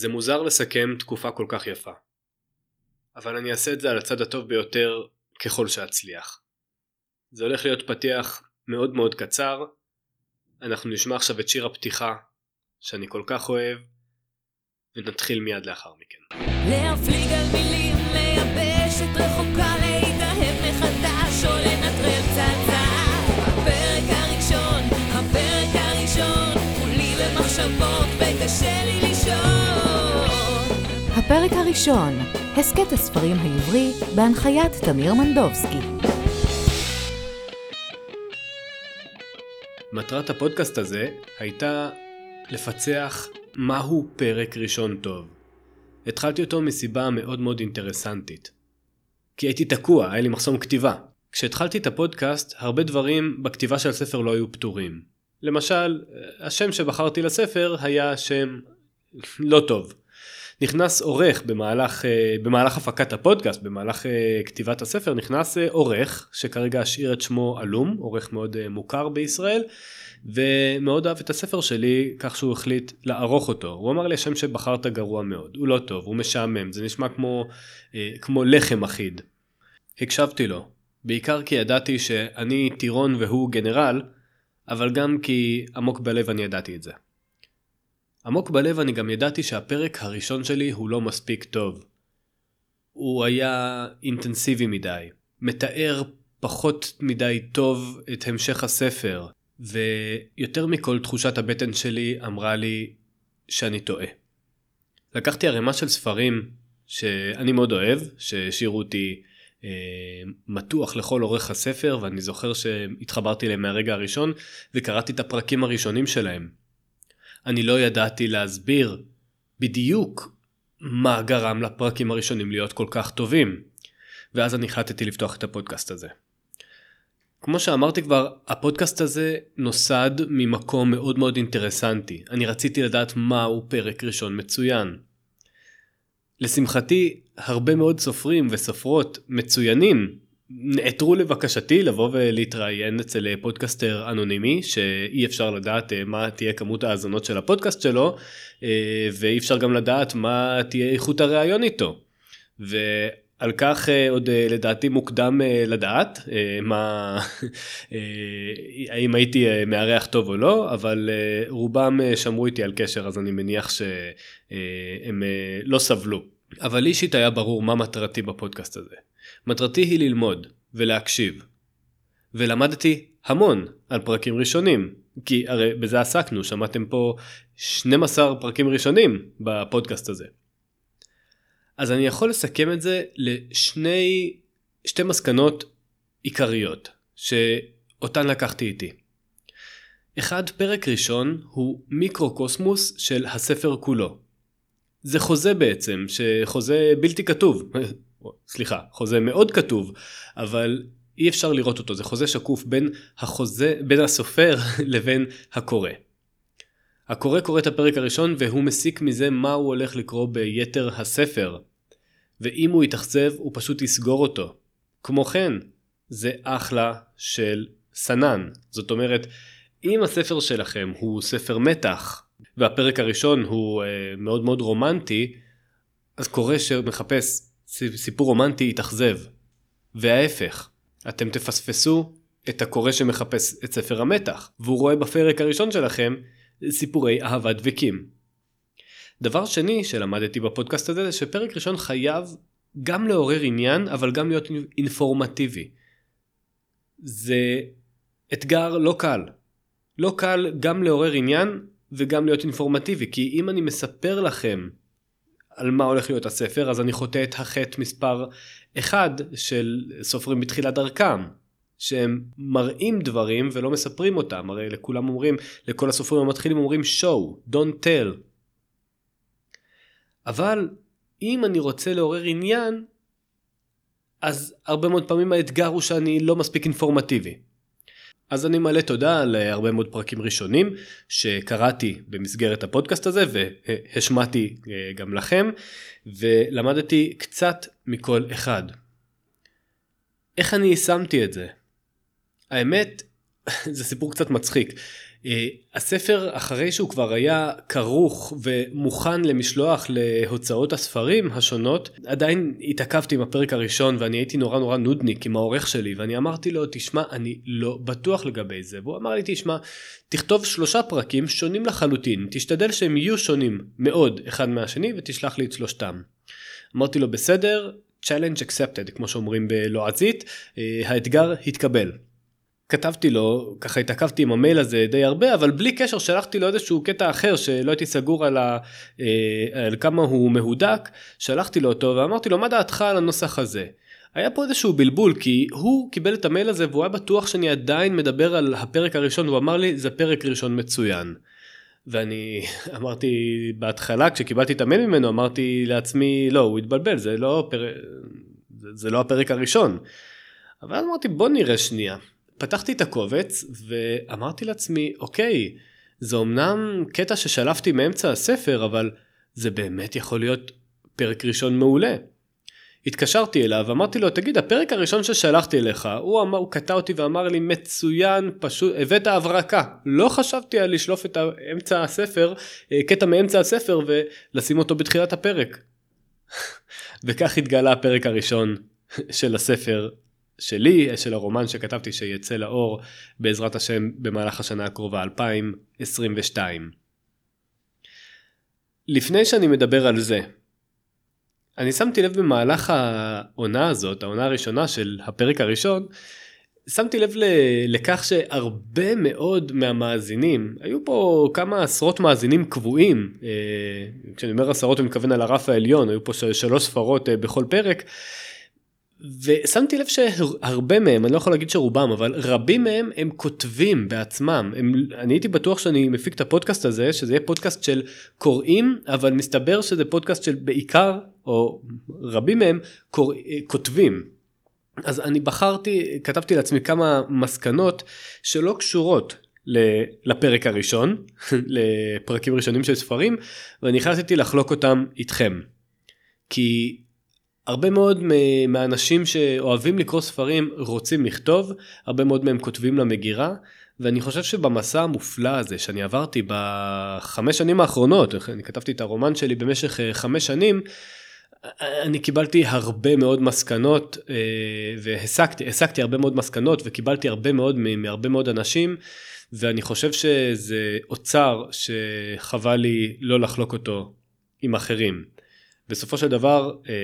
זה מוזר לסכם תקופה כל כך יפה. אבל אני אעשה את זה על הצד הטוב ביותר ככל שאצליח. זה הולך להיות פתיח מאוד מאוד קצר. אנחנו נשמע עכשיו את שיר הפתיחה שאני כל כך אוהב, ונתחיל מיד לאחר מכן. להפליג על מילים, ליבשת רחוקה, הפרק הראשון, הסכת הספרים העברי, בהנחיית תמיר מנדובסקי. מטרת הפודקאסט הזה הייתה לפצח מהו פרק ראשון טוב. התחלתי אותו מסיבה מאוד מאוד אינטרסנטית. כי הייתי תקוע, היה לי מחסום כתיבה. כשהתחלתי את הפודקאסט, הרבה דברים בכתיבה של הספר לא היו פתורים. למשל, השם שבחרתי לספר היה שם לא טוב. נכנס עורך במהלך, אה, במהלך הפקת הפודקאסט, במהלך אה, כתיבת הספר, נכנס אה, עורך שכרגע השאיר את שמו עלום, עורך מאוד מוכר בישראל, ומאוד אהב את הספר שלי כך שהוא החליט לערוך אותו. הוא אמר לי השם שבחרת גרוע מאוד, הוא לא טוב, הוא משעמם, זה נשמע כמו, כמו לחם אחיד. הקשבתי לו, בעיקר כי ידעתי שאני טירון והוא גנרל, אבל גם כי עמוק בלב אני ידעתי את זה. עמוק בלב אני גם ידעתי שהפרק הראשון שלי הוא לא מספיק טוב. הוא היה אינטנסיבי מדי, מתאר פחות מדי טוב את המשך הספר, ויותר מכל תחושת הבטן שלי אמרה לי שאני טועה. לקחתי ערימה של ספרים שאני מאוד אוהב, שהשאירו אותי אה, מתוח לכל אורך הספר, ואני זוכר שהתחברתי אליהם מהרגע הראשון, וקראתי את הפרקים הראשונים שלהם. אני לא ידעתי להסביר בדיוק מה גרם לפרקים הראשונים להיות כל כך טובים. ואז אני החלטתי לפתוח את הפודקאסט הזה. כמו שאמרתי כבר, הפודקאסט הזה נוסד ממקום מאוד מאוד אינטרסנטי. אני רציתי לדעת מהו פרק ראשון מצוין. לשמחתי, הרבה מאוד סופרים וסופרות מצוינים נעתרו לבקשתי לבוא ולהתראיין אצל פודקאסטר אנונימי שאי אפשר לדעת אה, מה תהיה כמות האזונות של הפודקאסט שלו אה, ואי אפשר גם לדעת מה תהיה איכות הראיון איתו. ועל כך אה, עוד לדעתי מוקדם לדעת מה האם הייתי מארח טוב או לא אבל רובם שמרו איתי על קשר אז אני מניח שהם לא סבלו. אבל אישית היה ברור מה מטרתי בפודקאסט הזה. מטרתי היא ללמוד ולהקשיב. ולמדתי המון על פרקים ראשונים, כי הרי בזה עסקנו, שמעתם פה 12 פרקים ראשונים בפודקאסט הזה. אז אני יכול לסכם את זה לשני, שתי מסקנות עיקריות, שאותן לקחתי איתי. אחד, פרק ראשון הוא מיקרוקוסמוס של הספר כולו. זה חוזה בעצם, שחוזה בלתי כתוב, סליחה, חוזה מאוד כתוב, אבל אי אפשר לראות אותו, זה חוזה שקוף בין החוזה, בין הסופר לבין הקורא. הקורא קורא את הפרק הראשון והוא מסיק מזה מה הוא הולך לקרוא ביתר הספר. ואם הוא יתאכזב הוא פשוט יסגור אותו. כמו כן, זה אחלה של סנן. זאת אומרת, אם הספר שלכם הוא ספר מתח, והפרק הראשון הוא אה, מאוד מאוד רומנטי, אז קורא שמחפש סיפור רומנטי יתאכזב. וההפך, אתם תפספסו את הקורא שמחפש את ספר המתח, והוא רואה בפרק הראשון שלכם סיפורי אהבה דבקים. דבר שני שלמדתי בפודקאסט הזה זה שפרק ראשון חייב גם לעורר עניין אבל גם להיות אינפורמטיבי. זה אתגר לא קל. לא קל גם לעורר עניין וגם להיות אינפורמטיבי כי אם אני מספר לכם על מה הולך להיות הספר אז אני חוטא את החטא מספר אחד של סופרים בתחילת דרכם. שהם מראים דברים ולא מספרים אותם הרי לכולם אומרים לכל הסופרים המתחילים אומרים show don't tell. אבל אם אני רוצה לעורר עניין אז הרבה מאוד פעמים האתגר הוא שאני לא מספיק אינפורמטיבי. אז אני מלא תודה על אה, הרבה מאוד פרקים ראשונים שקראתי במסגרת הפודקאסט הזה והשמעתי אה, גם לכם ולמדתי קצת מכל אחד. איך אני יישמתי את זה? האמת זה סיפור קצת מצחיק. אה, הספר אחרי שהוא כבר היה כרוך ומוכן למשלוח להוצאות הספרים השונות עדיין התעכבתי עם הפרק הראשון ואני הייתי נורא נורא נודניק עם העורך שלי ואני אמרתי לו תשמע אני לא בטוח לגבי זה והוא אמר לי תשמע תכתוב שלושה פרקים שונים לחלוטין תשתדל שהם יהיו שונים מאוד אחד מהשני ותשלח לי את שלושתם. אמרתי לו בסדר challenge accepted כמו שאומרים בלועזית אה, האתגר התקבל. כתבתי לו, ככה התעכבתי עם המייל הזה די הרבה, אבל בלי קשר שלחתי לו איזשהו קטע אחר שלא הייתי סגור על, ה, אה, על כמה הוא מהודק, שלחתי לו אותו ואמרתי לו מה דעתך על הנוסח הזה. היה פה איזשהו בלבול כי הוא קיבל את המייל הזה והוא היה בטוח שאני עדיין מדבר על הפרק הראשון והוא אמר לי זה פרק ראשון מצוין. ואני אמרתי בהתחלה כשקיבלתי את המייל ממנו אמרתי לעצמי לא הוא התבלבל זה לא, פר... זה, זה לא הפרק הראשון. אבל אמרתי בוא נראה שנייה פתחתי את הקובץ ואמרתי לעצמי, אוקיי, זה אמנם קטע ששלפתי מאמצע הספר, אבל זה באמת יכול להיות פרק ראשון מעולה. התקשרתי אליו, אמרתי לו, תגיד, הפרק הראשון ששלחתי אליך, הוא, אמר, הוא קטע אותי ואמר לי, מצוין, פשוט, הבאת הברקה. לא חשבתי על לשלוף את אמצע הספר, אה, קטע מאמצע הספר ולשים אותו בתחילת הפרק. וכך התגלה הפרק הראשון של הספר שלי, של הרומן שכתבתי שיצא לאור בעזרת השם במהלך השנה הקרובה 2022. לפני שאני מדבר על זה, אני שמתי לב במהלך העונה הזאת, העונה הראשונה של הפרק הראשון, שמתי לב לכך שהרבה מאוד מהמאזינים, היו פה כמה עשרות מאזינים קבועים, אה, כשאני אומר עשרות אני מתכוון על הרף העליון, היו פה שלוש ספרות אה, בכל פרק, ושמתי לב שהרבה מהם, אני לא יכול להגיד שרובם, אבל רבים מהם הם כותבים בעצמם. הם, אני הייתי בטוח שאני מפיק את הפודקאסט הזה, שזה יהיה פודקאסט של קוראים, אבל מסתבר שזה פודקאסט של בעיקר, או רבים מהם, קור, כותבים. אז אני בחרתי, כתבתי לעצמי כמה מסקנות שלא קשורות לפרק הראשון, לפרקים ראשונים של ספרים, ואני החלטתי לחלוק אותם איתכם. כי הרבה מאוד מהאנשים שאוהבים לקרוא ספרים רוצים לכתוב, הרבה מאוד מהם כותבים למגירה, ואני חושב שבמסע המופלא הזה שאני עברתי בחמש שנים האחרונות, אני כתבתי את הרומן שלי במשך אה, חמש שנים, אני קיבלתי הרבה מאוד מסקנות אה, והסקתי הרבה מאוד מסקנות וקיבלתי הרבה מאוד מהרבה מאוד אנשים ואני חושב שזה אוצר שחבל לי לא לחלוק אותו עם אחרים. בסופו של דבר אה,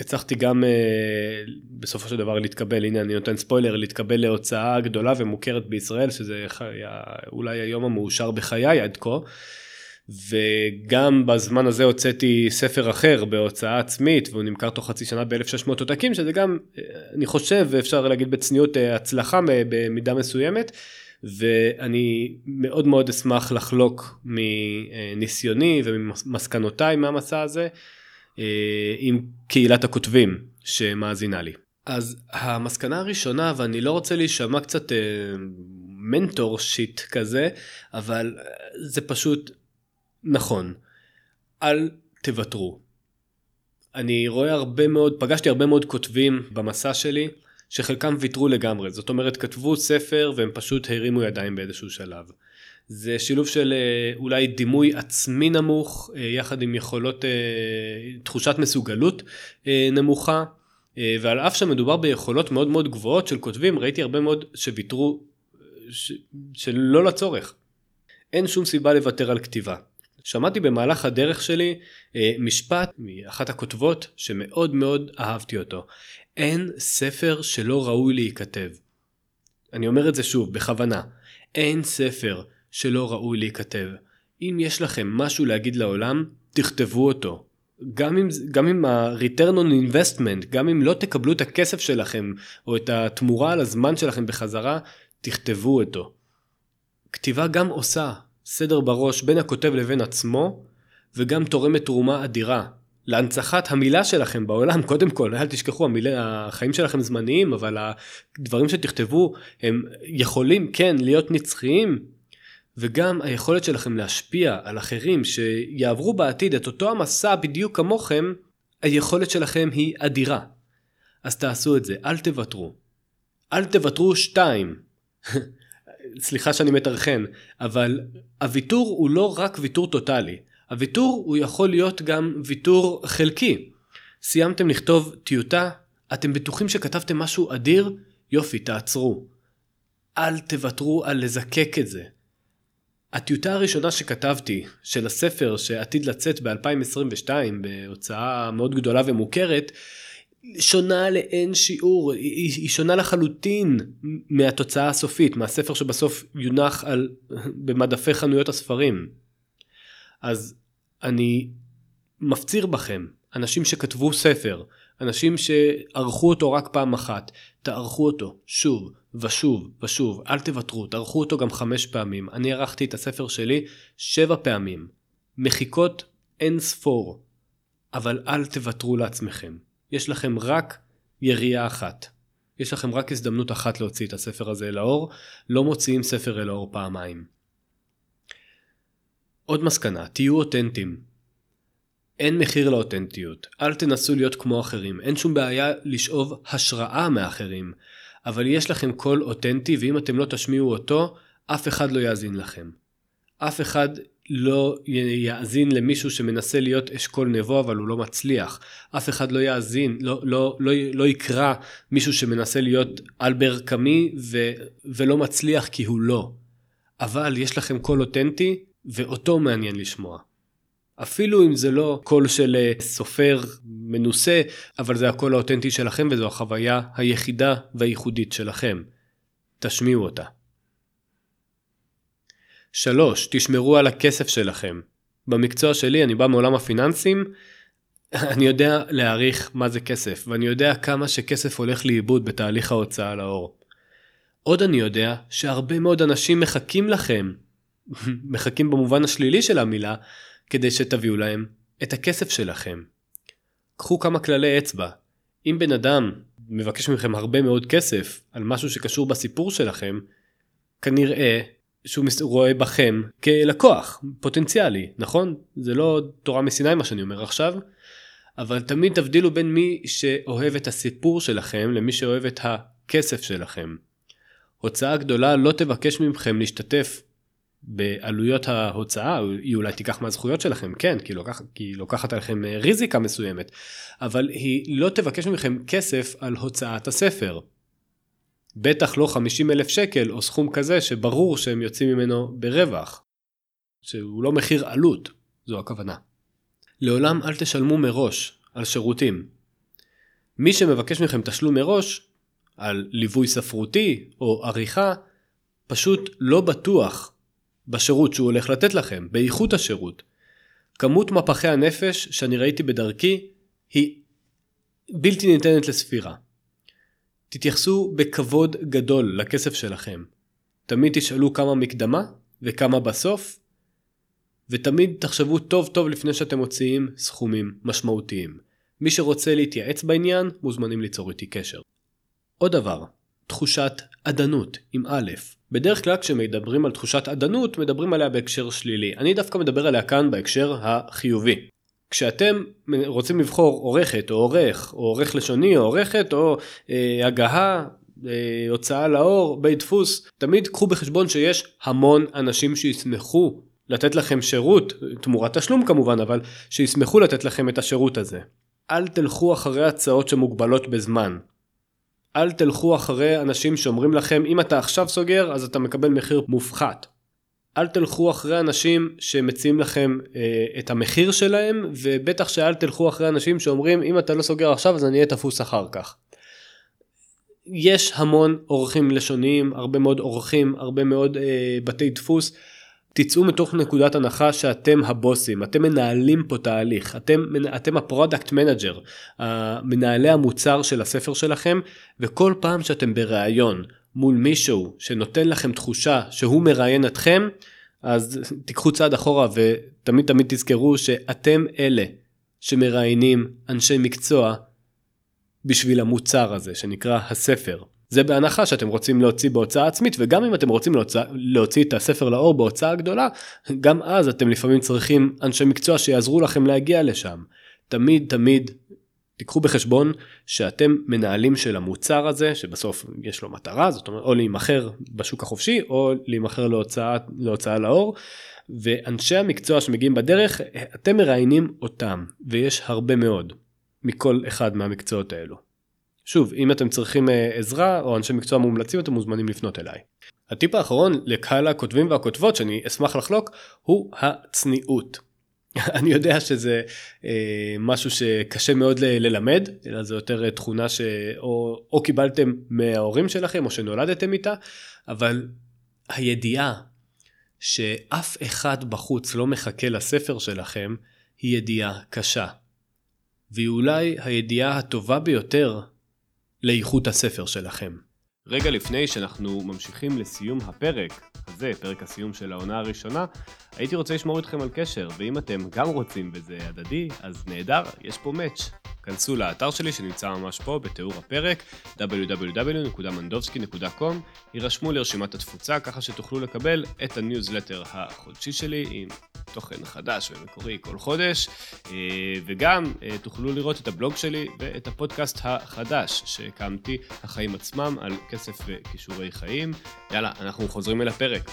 הצלחתי גם uh, בסופו של דבר להתקבל, הנה אני נותן ספוילר, להתקבל להוצאה גדולה ומוכרת בישראל, שזה היה אולי היום המאושר בחיי עד כה. וגם בזמן הזה הוצאתי ספר אחר בהוצאה עצמית והוא נמכר תוך חצי שנה ב-1600 עותקים שזה גם אה, אני חושב אפשר להגיד בצניעות אה, הצלחה במידה מסוימת ואני מאוד מאוד אשמח לחלוק מניסיוני וממסקנותיי מהמסע הזה. אה, עם קהילת הכותבים שמאזינה לי. אז המסקנה הראשונה, ואני לא רוצה להישמע קצת אה, מנטור שיט כזה, אבל אה, זה פשוט נכון. אל תוותרו. אני רואה הרבה מאוד, פגשתי הרבה מאוד כותבים במסע שלי, שחלקם ויתרו לגמרי. זאת אומרת, כתבו ספר והם פשוט הרימו ידיים באיזשהו שלב. זה שילוב של אה, אולי דימוי עצמי נמוך אה, יחד עם יכולות אה, תחושת מסוגלות נמוכה ועל אף שמדובר ביכולות מאוד מאוד גבוהות של כותבים ראיתי הרבה מאוד שוויתרו ש... שלא לצורך. אין שום סיבה לוותר על כתיבה. שמעתי במהלך הדרך שלי משפט מאחת הכותבות שמאוד מאוד אהבתי אותו. אין ספר שלא ראוי להיכתב. אני אומר את זה שוב בכוונה. אין ספר שלא ראוי להיכתב. אם יש לכם משהו להגיד לעולם, תכתבו אותו. גם אם, גם אם ה-return on investment, גם אם לא תקבלו את הכסף שלכם או את התמורה על הזמן שלכם בחזרה, תכתבו אותו. כתיבה גם עושה סדר בראש בין הכותב לבין עצמו, וגם תורמת תרומה אדירה להנצחת המילה שלכם בעולם קודם כל אל תשכחו המילה החיים שלכם זמניים אבל הדברים שתכתבו הם יכולים כן להיות נצחיים וגם היכולת שלכם להשפיע על אחרים שיעברו בעתיד את אותו המסע בדיוק כמוכם, היכולת שלכם היא אדירה. אז תעשו את זה, אל תוותרו. אל תוותרו שתיים. סליחה שאני מטרחן, אבל הוויתור הוא לא רק ויתור טוטאלי, הוויתור הוא יכול להיות גם ויתור חלקי. סיימתם לכתוב טיוטה, אתם בטוחים שכתבתם משהו אדיר? יופי, תעצרו. אל תוותרו על לזקק את זה. הטיוטה הראשונה שכתבתי, של הספר שעתיד לצאת ב-2022 בהוצאה מאוד גדולה ומוכרת, שונה לאין שיעור, היא, היא שונה לחלוטין מהתוצאה הסופית, מהספר שבסוף יונח על, במדפי חנויות הספרים. אז אני מפציר בכם, אנשים שכתבו ספר, אנשים שערכו אותו רק פעם אחת, תערכו אותו שוב ושוב ושוב, אל תוותרו, תערכו אותו גם חמש פעמים. אני ערכתי את הספר שלי שבע פעמים. מחיקות אין ספור, אבל אל תוותרו לעצמכם. יש לכם רק ירייה אחת. יש לכם רק הזדמנות אחת להוציא את הספר הזה אל האור, לא מוציאים ספר אל האור פעמיים. עוד מסקנה, תהיו אותנטיים. אין מחיר לאותנטיות, אל תנסו להיות כמו אחרים, אין שום בעיה לשאוב השראה מאחרים, אבל יש לכם קול אותנטי ואם אתם לא תשמיעו אותו, אף אחד לא יאזין לכם. אף אחד לא יאזין למישהו שמנסה להיות אשכול נבו אבל הוא לא מצליח. אף אחד לא יאזין, לא, לא, לא, לא יקרא מישהו שמנסה להיות אלבר קאמי ולא מצליח כי הוא לא. אבל יש לכם קול אותנטי ואותו מעניין לשמוע. אפילו אם זה לא קול של אה, סופר מנוסה, אבל זה הקול האותנטי שלכם וזו החוויה היחידה והייחודית שלכם. תשמיעו אותה. 3. תשמרו על הכסף שלכם. במקצוע שלי, אני בא מעולם הפיננסים, אני יודע להעריך מה זה כסף, ואני יודע כמה שכסף הולך לאיבוד בתהליך ההוצאה לאור. עוד אני יודע שהרבה מאוד אנשים מחכים לכם, מחכים במובן השלילי של המילה, כדי שתביאו להם את הכסף שלכם. קחו כמה כללי אצבע. אם בן אדם מבקש מכם הרבה מאוד כסף על משהו שקשור בסיפור שלכם, כנראה שהוא רואה בכם כלקוח פוטנציאלי, נכון? זה לא תורה מסיני מה שאני אומר עכשיו, אבל תמיד תבדילו בין מי שאוהב את הסיפור שלכם למי שאוהב את הכסף שלכם. הוצאה גדולה לא תבקש מכם להשתתף בעלויות ההוצאה, היא אולי תיקח מהזכויות שלכם, כן, כי, לוקח, כי היא לוקחת עליכם אה, ריזיקה מסוימת, אבל היא לא תבקש מכם כסף על הוצאת הספר. בטח לא 50 אלף שקל או סכום כזה שברור שהם יוצאים ממנו ברווח. שהוא לא מחיר עלות, זו הכוונה. לעולם אל תשלמו מראש על שירותים. מי שמבקש מכם תשלום מראש על ליווי ספרותי או עריכה, פשוט לא בטוח בשירות שהוא הולך לתת לכם, באיכות השירות. כמות מפחי הנפש שאני ראיתי בדרכי היא בלתי ניתנת לספירה. תתייחסו בכבוד גדול לכסף שלכם. תמיד תשאלו כמה מקדמה וכמה בסוף, ותמיד תחשבו טוב טוב לפני שאתם מוציאים סכומים משמעותיים. מי שרוצה להתייעץ בעניין, מוזמנים ליצור איתי קשר. עוד דבר, תחושת עדנות עם א'. בדרך כלל כשמדברים על תחושת עדנות מדברים עליה בהקשר שלילי. אני דווקא מדבר עליה כאן בהקשר החיובי. כשאתם רוצים לבחור עורכת או עורך או עורך לשוני או עורכת או אה, הגהה אה, הוצאה לאור בית דפוס תמיד קחו בחשבון שיש המון אנשים שישמחו לתת לכם שירות תמורת תשלום כמובן אבל שישמחו לתת לכם את השירות הזה. אל תלכו אחרי הצעות שמוגבלות בזמן. אל תלכו אחרי אנשים שאומרים לכם אם אתה עכשיו סוגר אז אתה מקבל מחיר מופחת. אל תלכו אחרי אנשים שמציעים לכם אה, את המחיר שלהם ובטח שאל תלכו אחרי אנשים שאומרים אם אתה לא סוגר עכשיו אז אני אהיה תפוס אחר כך. יש המון אורחים לשוניים, הרבה מאוד אורחים, הרבה מאוד אה, בתי דפוס תצאו מתוך נקודת הנחה שאתם הבוסים, אתם מנהלים פה תהליך, אתם, אתם ה product manager, מנהלי המוצר של הספר שלכם, וכל פעם שאתם בראיון מול מישהו שנותן לכם תחושה שהוא מראיין אתכם, אז תיקחו צעד אחורה ותמיד תמיד תזכרו שאתם אלה שמראיינים אנשי מקצוע בשביל המוצר הזה שנקרא הספר. זה בהנחה שאתם רוצים להוציא בהוצאה עצמית וגם אם אתם רוצים להוציא, להוציא את הספר לאור בהוצאה גדולה גם אז אתם לפעמים צריכים אנשי מקצוע שיעזרו לכם להגיע לשם. תמיד תמיד תיקחו בחשבון שאתם מנהלים של המוצר הזה שבסוף יש לו מטרה זאת אומרת או להימכר בשוק החופשי או להימכר להוצאה, להוצאה לאור ואנשי המקצוע שמגיעים בדרך אתם מראיינים אותם ויש הרבה מאוד מכל אחד מהמקצועות האלו. שוב אם אתם צריכים אה, עזרה או אנשי מקצוע מומלצים אתם מוזמנים לפנות אליי. הטיפ האחרון לקהל הכותבים והכותבות שאני אשמח לחלוק הוא הצניעות. אני יודע שזה אה, משהו שקשה מאוד ל- ללמד אלא זה יותר אה, תכונה שאו או קיבלתם מההורים שלכם או שנולדתם איתה אבל הידיעה שאף אחד בחוץ לא מחכה לספר שלכם היא ידיעה קשה. והיא אולי הידיעה הטובה ביותר לאיכות הספר שלכם. רגע לפני שאנחנו ממשיכים לסיום הפרק הזה, פרק הסיום של העונה הראשונה, הייתי רוצה לשמור איתכם על קשר, ואם אתם גם רוצים וזה הדדי, אז נהדר, יש פה match. כנסו לאתר שלי שנמצא ממש פה בתיאור הפרק www.mandovsky.com הירשמו לרשימת התפוצה ככה שתוכלו לקבל את הניוזלטר החודשי שלי עם תוכן חדש ומקורי כל חודש. אה, וגם אה, תוכלו לראות את הבלוג שלי ואת הפודקאסט החדש שהקמתי החיים עצמם על כסף וכישורי חיים. יאללה אנחנו חוזרים אל הפרק.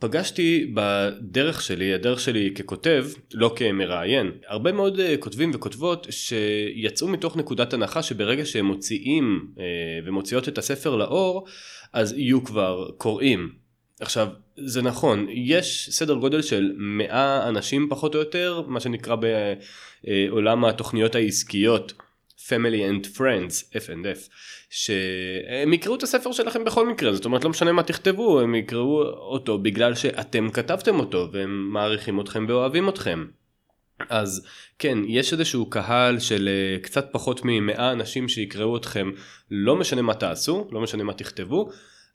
פגשתי בדרך שלי, הדרך שלי ככותב, לא כמראיין, הרבה מאוד אה, כותבים וכותבות שיצאו מתוך נקודת הנחה שברגע שהם מוציאים אה, ומוציאות את הספר לאור, אז יהיו כבר קוראים. עכשיו, זה נכון, יש סדר גודל של 100 אנשים פחות או יותר, מה שנקרא בעולם התוכניות העסקיות. Family and Friends, F&F, שהם יקראו את הספר שלכם בכל מקרה, זאת אומרת לא משנה מה תכתבו, הם יקראו אותו בגלל שאתם כתבתם אותו והם מעריכים אתכם ואוהבים אתכם. אז כן, יש איזשהו קהל של אה, קצת פחות מ-100 אנשים שיקראו אתכם, לא משנה מה תעשו, לא משנה מה תכתבו,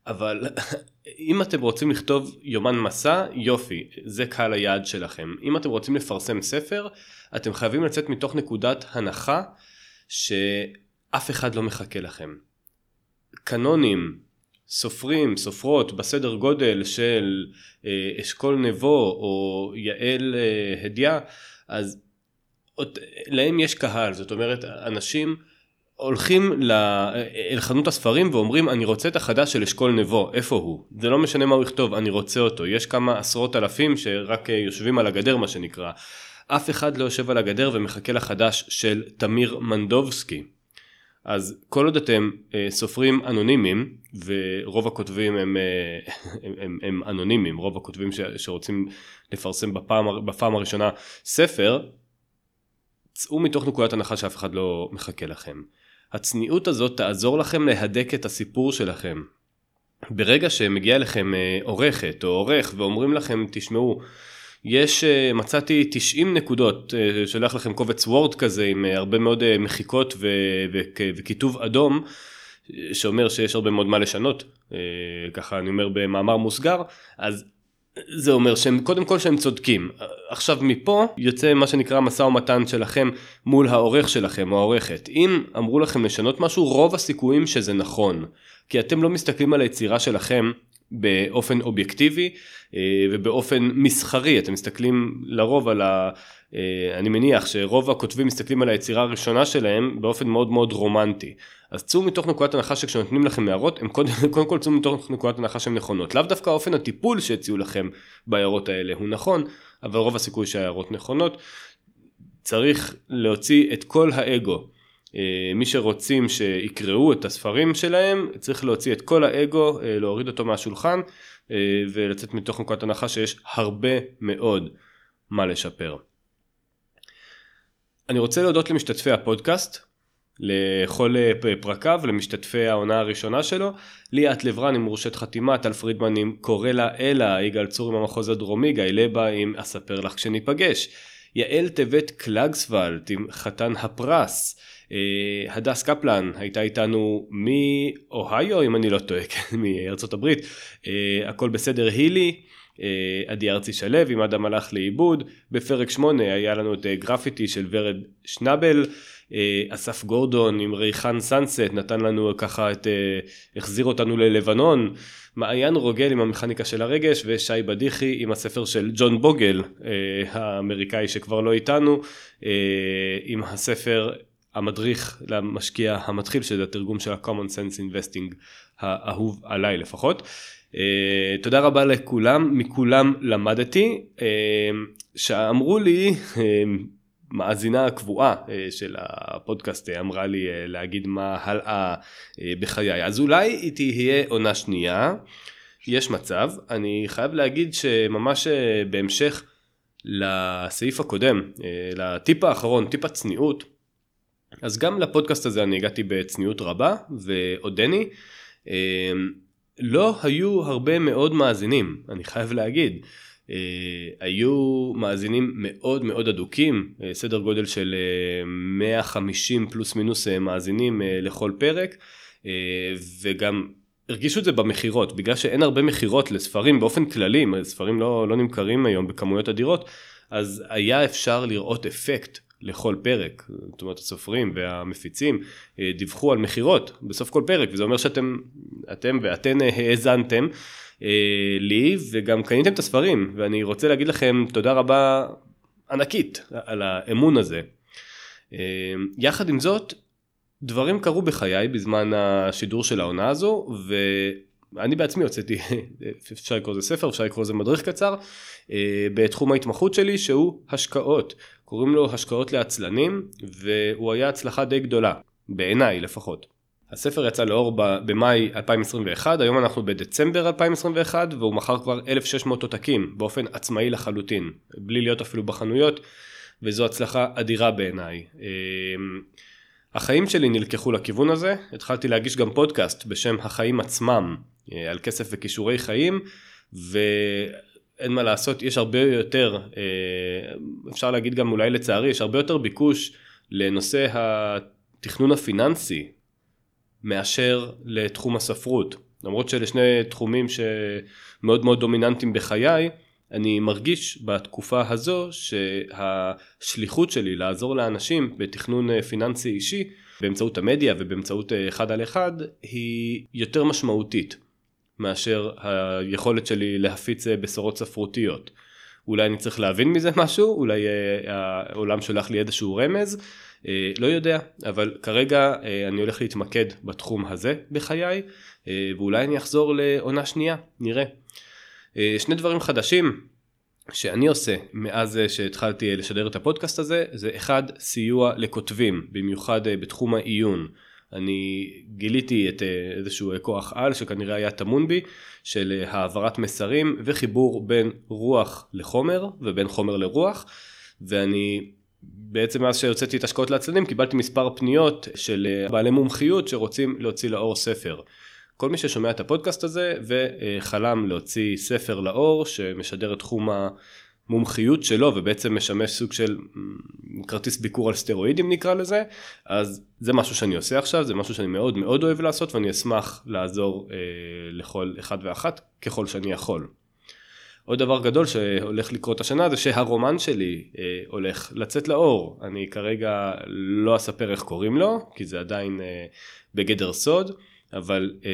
אבל אם אתם רוצים לכתוב יומן מסע, יופי, זה קהל היעד שלכם. אם אתם רוצים לפרסם ספר, אתם חייבים לצאת מתוך נקודת הנחה שאף אחד לא מחכה לכם. קנונים, סופרים, סופרות בסדר גודל של אה, אשכול נבו או יעל אה, הדיה, אז עוד, להם יש קהל, זאת אומרת אנשים הולכים אל חנות הספרים ואומרים אני רוצה את החדש של אשכול נבו, איפה הוא? זה לא משנה מה הוא יכתוב, אני רוצה אותו. יש כמה עשרות אלפים שרק אה, יושבים על הגדר מה שנקרא. אף אחד לא יושב על הגדר ומחכה לחדש של תמיר מנדובסקי. אז כל עוד אתם אה, סופרים אנונימיים ורוב הכותבים הם, אה, הם, הם, הם אנונימיים רוב הכותבים ש, שרוצים לפרסם בפעם, בפעם הראשונה ספר צאו מתוך נקודת הנחה שאף אחד לא מחכה לכם. הצניעות הזאת תעזור לכם להדק את הסיפור שלכם. ברגע שמגיע לכם אה, עורכת או עורך ואומרים לכם תשמעו יש, אה, מצאתי 90 נקודות, אה, שולח לכם קובץ וורד כזה עם אה, הרבה מאוד מחיקות וכיתוב אדום, שאומר שיש הרבה מאוד מה לשנות, ככה אני אומר במאמר מוסגר, אז זה אומר שהם קודם כל שהם צודקים. עכשיו מפה יוצא מה שנקרא משא ומתן שלכם מול העורך שלכם או העורכת. אם אמרו לכם לשנות משהו רוב הסיכויים שזה נכון. כי אתם לא מסתכלים על היצירה שלכם באופן אובייקטיבי ובאופן מסחרי אתם מסתכלים לרוב על ה... אה, אני מניח שרוב הכותבים מסתכלים על היצירה הראשונה שלהם באופן מאוד מאוד רומנטי. אז צאו מתוך נקודת הנחה שכשנותנים לכם הערות הם קודם, קודם כל צאו מתוך נקודת הנחה שהן נכונות. לאו דווקא אופן הטיפול שהציעו לכם בהערות האלה הוא נכון אבל רוב הסיכוי שההערות נכונות. צריך להוציא את כל האגו. אה, מי שרוצים שיקראו את הספרים שלהם צריך להוציא את כל האגו אה, להוריד אותו מהשולחן. אה, ולצאת מתוך נקודת הנחה שיש הרבה מאוד מה לשפר. אני רוצה להודות למשתתפי הפודקאסט לכל פרקיו למשתתפי העונה הראשונה שלו ליאת לברן עם מורשת חתימה טל פרידמן עם קורא לה אלה יגאל צור עם המחוז הדרומי גיא לבה עם אספר לך כשניפגש יעל טבת קלגסוולט עם חתן הפרס אה, הדס קפלן הייתה איתנו מאוהיו אם אני לא טועה, כן, מארצות הברית, אה, הכל בסדר הילי, אה, עדי ארצי שלו עם אדם הלך לאיבוד, בפרק 8 היה לנו את גרפיטי של ורד שנבל, אסף גורדון עם ריחן סאנסט נתן לנו ככה את, החזיר אותנו ללבנון. מעיין רוגל עם המכניקה של הרגש ושי בדיחי עם הספר של ג'ון בוגל האמריקאי שכבר לא איתנו. עם הספר המדריך למשקיע המתחיל שזה התרגום של ה-common sense investing האהוב עליי לפחות. Uh, תודה רבה לכולם, מכולם למדתי, uh, שאמרו לי, uh, מאזינה קבועה uh, של הפודקאסט אמרה לי להגיד מה הלאה בחיי, אז אולי היא תהיה עונה שנייה, יש מצב, אני חייב להגיד שממש בהמשך לסעיף הקודם, לטיפ האחרון, טיפ הצניעות, אז גם לפודקאסט הזה אני הגעתי בצניעות רבה ועודני. לא היו הרבה מאוד מאזינים, אני חייב להגיד. Uh, היו מאזינים מאוד מאוד אדוקים, uh, סדר גודל של uh, 150 פלוס מינוס uh, מאזינים uh, לכל פרק, uh, וגם הרגישו את זה במכירות, בגלל שאין הרבה מכירות לספרים באופן כללי, ספרים לא, לא נמכרים היום בכמויות אדירות, אז היה אפשר לראות אפקט לכל פרק, זאת אומרת הסופרים והמפיצים אה, דיווחו על מכירות בסוף כל פרק וזה אומר שאתם אתם ואתן אה, האזנתם אה, לי וגם קניתם את הספרים ואני רוצה להגיד לכם תודה רבה ענקית על האמון הזה. יחד עם זאת דברים קרו בחיי בזמן השידור של העונה הזו ואני בעצמי הוצאתי אפשר לקרוא לזה ספר אפשר לקרוא לזה מדריך קצר בתחום ההתמחות שלי שהוא השקעות קוראים לו השקעות לעצלנים והוא היה הצלחה די גדולה בעיניי לפחות. הספר יצא לאור במאי 2021 היום אנחנו בדצמבר 2021 והוא מכר כבר 1600 עותקים באופן עצמאי לחלוטין בלי להיות אפילו בחנויות וזו הצלחה אדירה בעיניי. אמ, החיים שלי נלקחו לכיוון הזה התחלתי להגיש גם פודקאסט בשם החיים עצמם אה, על כסף וכישורי חיים ו... אין מה לעשות, יש הרבה יותר, אה, אפשר להגיד גם אולי לצערי, יש הרבה יותר ביקוש לנושא התכנון הפיננסי מאשר לתחום הספרות. למרות שאלה שני תחומים שמאוד מאוד דומיננטיים בחיי, אני מרגיש בתקופה הזו שהשליחות שלי לעזור לאנשים בתכנון אה, פיננסי אישי באמצעות המדיה ובאמצעות אה, אחד על אחד היא יותר משמעותית. מאשר היכולת שלי להפיץ אה, בשורות ספרותיות. אולי אני צריך להבין מזה משהו, אולי אה, העולם שולח לי איזשהו רמז, אה, לא יודע, אבל כרגע אני הולך להתמקד בתחום הזה בחיי, ואולי אני אחזור לעונה שנייה, נראה. שני דברים חדשים שאני עושה מאז שהתחלתי לשדר את הפודקאסט הזה, זה אחד, סיוע לכותבים, במיוחד בתחום העיון. אני גיליתי את אה, איזשהו כוח על שכנראה היה טמון בי של אה, העברת מסרים וחיבור בין רוח לחומר ובין חומר לרוח ואני בעצם מאז שהוצאתי את השקעות לעצלנים קיבלתי מספר פניות של אה, בעלי מומחיות שרוצים להוציא לאור ספר. כל מי ששומע את הפודקאסט הזה וחלם להוציא ספר לאור שמשדר את תחום המומחיות שלו ובעצם משמש סוג של כרטיס ביקור על סטרואידים נקרא לזה אז זה משהו שאני עושה עכשיו זה משהו שאני מאוד מאוד אוהב לעשות ואני אשמח לעזור אה, לכל אחד ואחת ככל שאני יכול. עוד דבר גדול שהולך לקרות השנה זה שהרומן שלי אה, הולך לצאת לאור אני כרגע לא אספר איך קוראים לו כי זה עדיין אה, בגדר סוד אבל אה,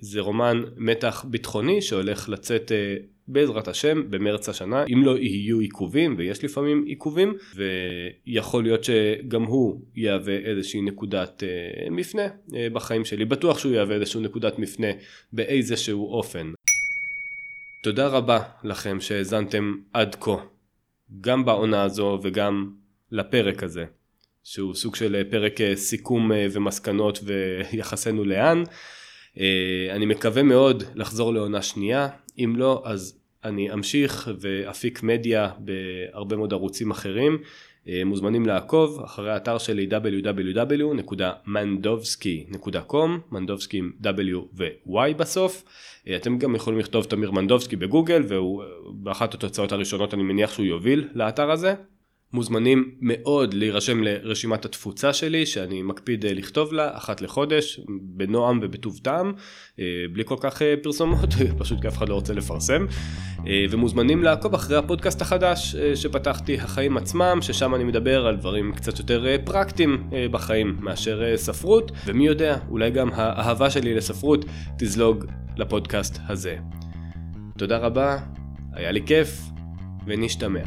זה רומן מתח ביטחוני שהולך לצאת אה, בעזרת השם במרץ השנה אם לא יהיו עיכובים ויש לפעמים עיכובים ויכול להיות שגם הוא יהווה איזושהי נקודת אה, מפנה אה, בחיים שלי בטוח שהוא יהווה איזושהי נקודת מפנה באיזשהו אופן. תודה רבה לכם שהאזנתם עד כה גם בעונה הזו וגם לפרק הזה שהוא סוג של פרק אה, סיכום ומסקנות ויחסנו לאן. אני מקווה מאוד לחזור לעונה שנייה אם לא אז אני אמשיך ואפיק מדיה בהרבה מאוד ערוצים אחרים. אה, מוזמנים לעקוב אחרי האתר שלי www.mandovsky.com, מנדובסקי עם W ו-Y בסוף. אה, אתם גם יכולים לכתוב תמיר מנדובסקי בגוגל והוא באחת התוצאות הראשונות אני מניח שהוא יוביל לאתר הזה. מוזמנים מאוד להירשם לרשימת התפוצה שלי שאני מקפיד אה, לכתוב לה אחת לחודש בנועם ובטוב טעם אה, בלי כל כך אה, פרסומות פשוט כי אף אחד לא רוצה לפרסם ומוזמנים לעקוב אחרי הפודקאסט החדש שפתחתי החיים עצמם ששם אני מדבר על דברים קצת יותר פרקטיים בחיים מאשר ספרות ומי יודע אולי גם האהבה שלי לספרות תזלוג לפודקאסט הזה. תודה רבה היה לי כיף ונשתמע.